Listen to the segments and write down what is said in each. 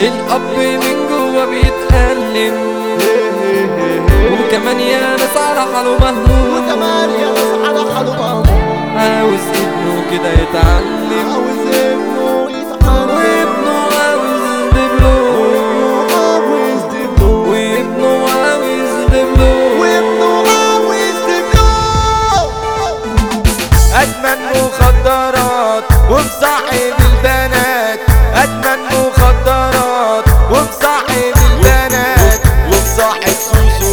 الاب من جوا بيتألم وكمان يا ناس على حاله مهموم. وكمان يا ناس على حاله مهموم. عاوز ابنه كده يتعلم. عاوز ابنه يتعلم. وابنه عاوز دبلوم عاوز دبلوم وابنه عاوز دبلوم وابنه عاوز دبلوم أدمن مخدرات ومصاحب البنات أدمن مخدرات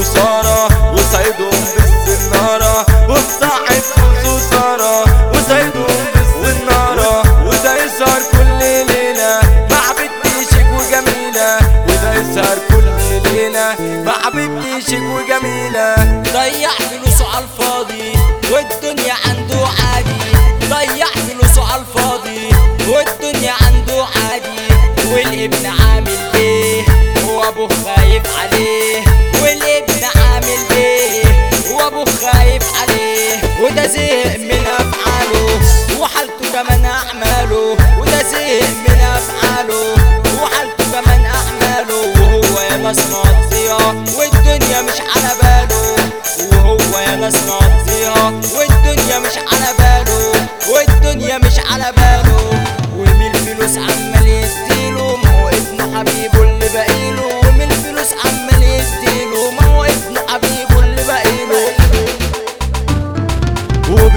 سوسو سارة وصيدهم بالسنارة ومصاحب سوسو سارة وصيدهم بالسنارة وده يسهر كل ليلة مع بنت شيك وجميلة وده يسهر كل ليلة مع بنت شيك وجميلة ضيع فلوسه على الفاضي والدنيا عنده عادي. ضيع فلوسه على الفاضي والدنيا عنده عادي. والابن عامل بيه وابوه خايف عليه. وده زهق من أفعاله. وحالته كمان أعماله. وده زهق من أفعاله. وحالته كمان أعماله. وهو يا ناس مقضيها والدنيا مش على باله. وهو يا ناس مقضيها والدنيا مش على باله. والدنيا مش على باله. ومن الفلوس عمال يديله. ما هو ابن حبيبه.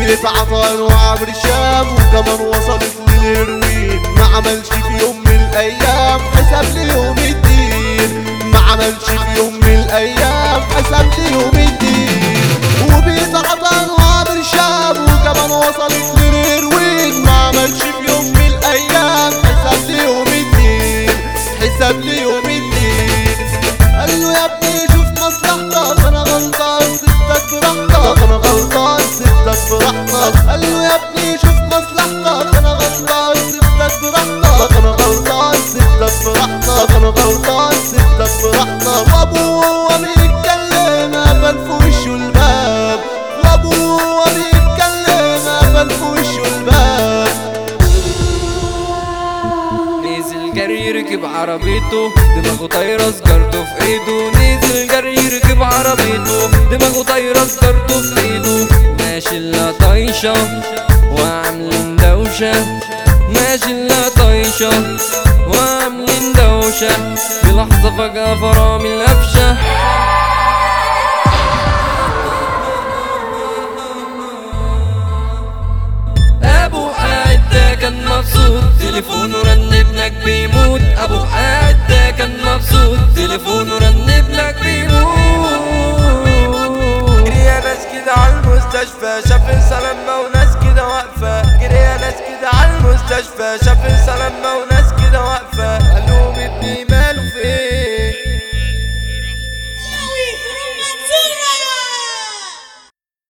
وبيتعطى انواع برشام وكمان وصلت للهيروين ما عملش في يوم من الأيام حساب ليوم الدين. ما عملش في يوم من الأيام حساب ليوم الدين. سبتك براحتك أنا غلطان سبتك براحتك أنا غلطان سبتك براحتك وابوه وهو بيتكلم قفل في وشه الباب وابوه وهو بيتكلم قفل في وشه الباب نزل جري يركب عربيته دماغه طايرة سجارته في إيده. نزل جري يركب عربيته دماغه طايرة سجارته في إيده. ماشي إلا طايشة وعاملين دوشة. ماشي الا طايشة وعاملين دوشة في لحظة فجأة فرامل قفشة أبو قاعد ده كان مبسوط تليفونه رن ابنك بيموت. أبو قاعد ده كان مبسوط تليفونه رن ابنك بيموت. يا ناس كده على المستشفى شاف سلامة وناس كده واقفة. جري يا ناس كده على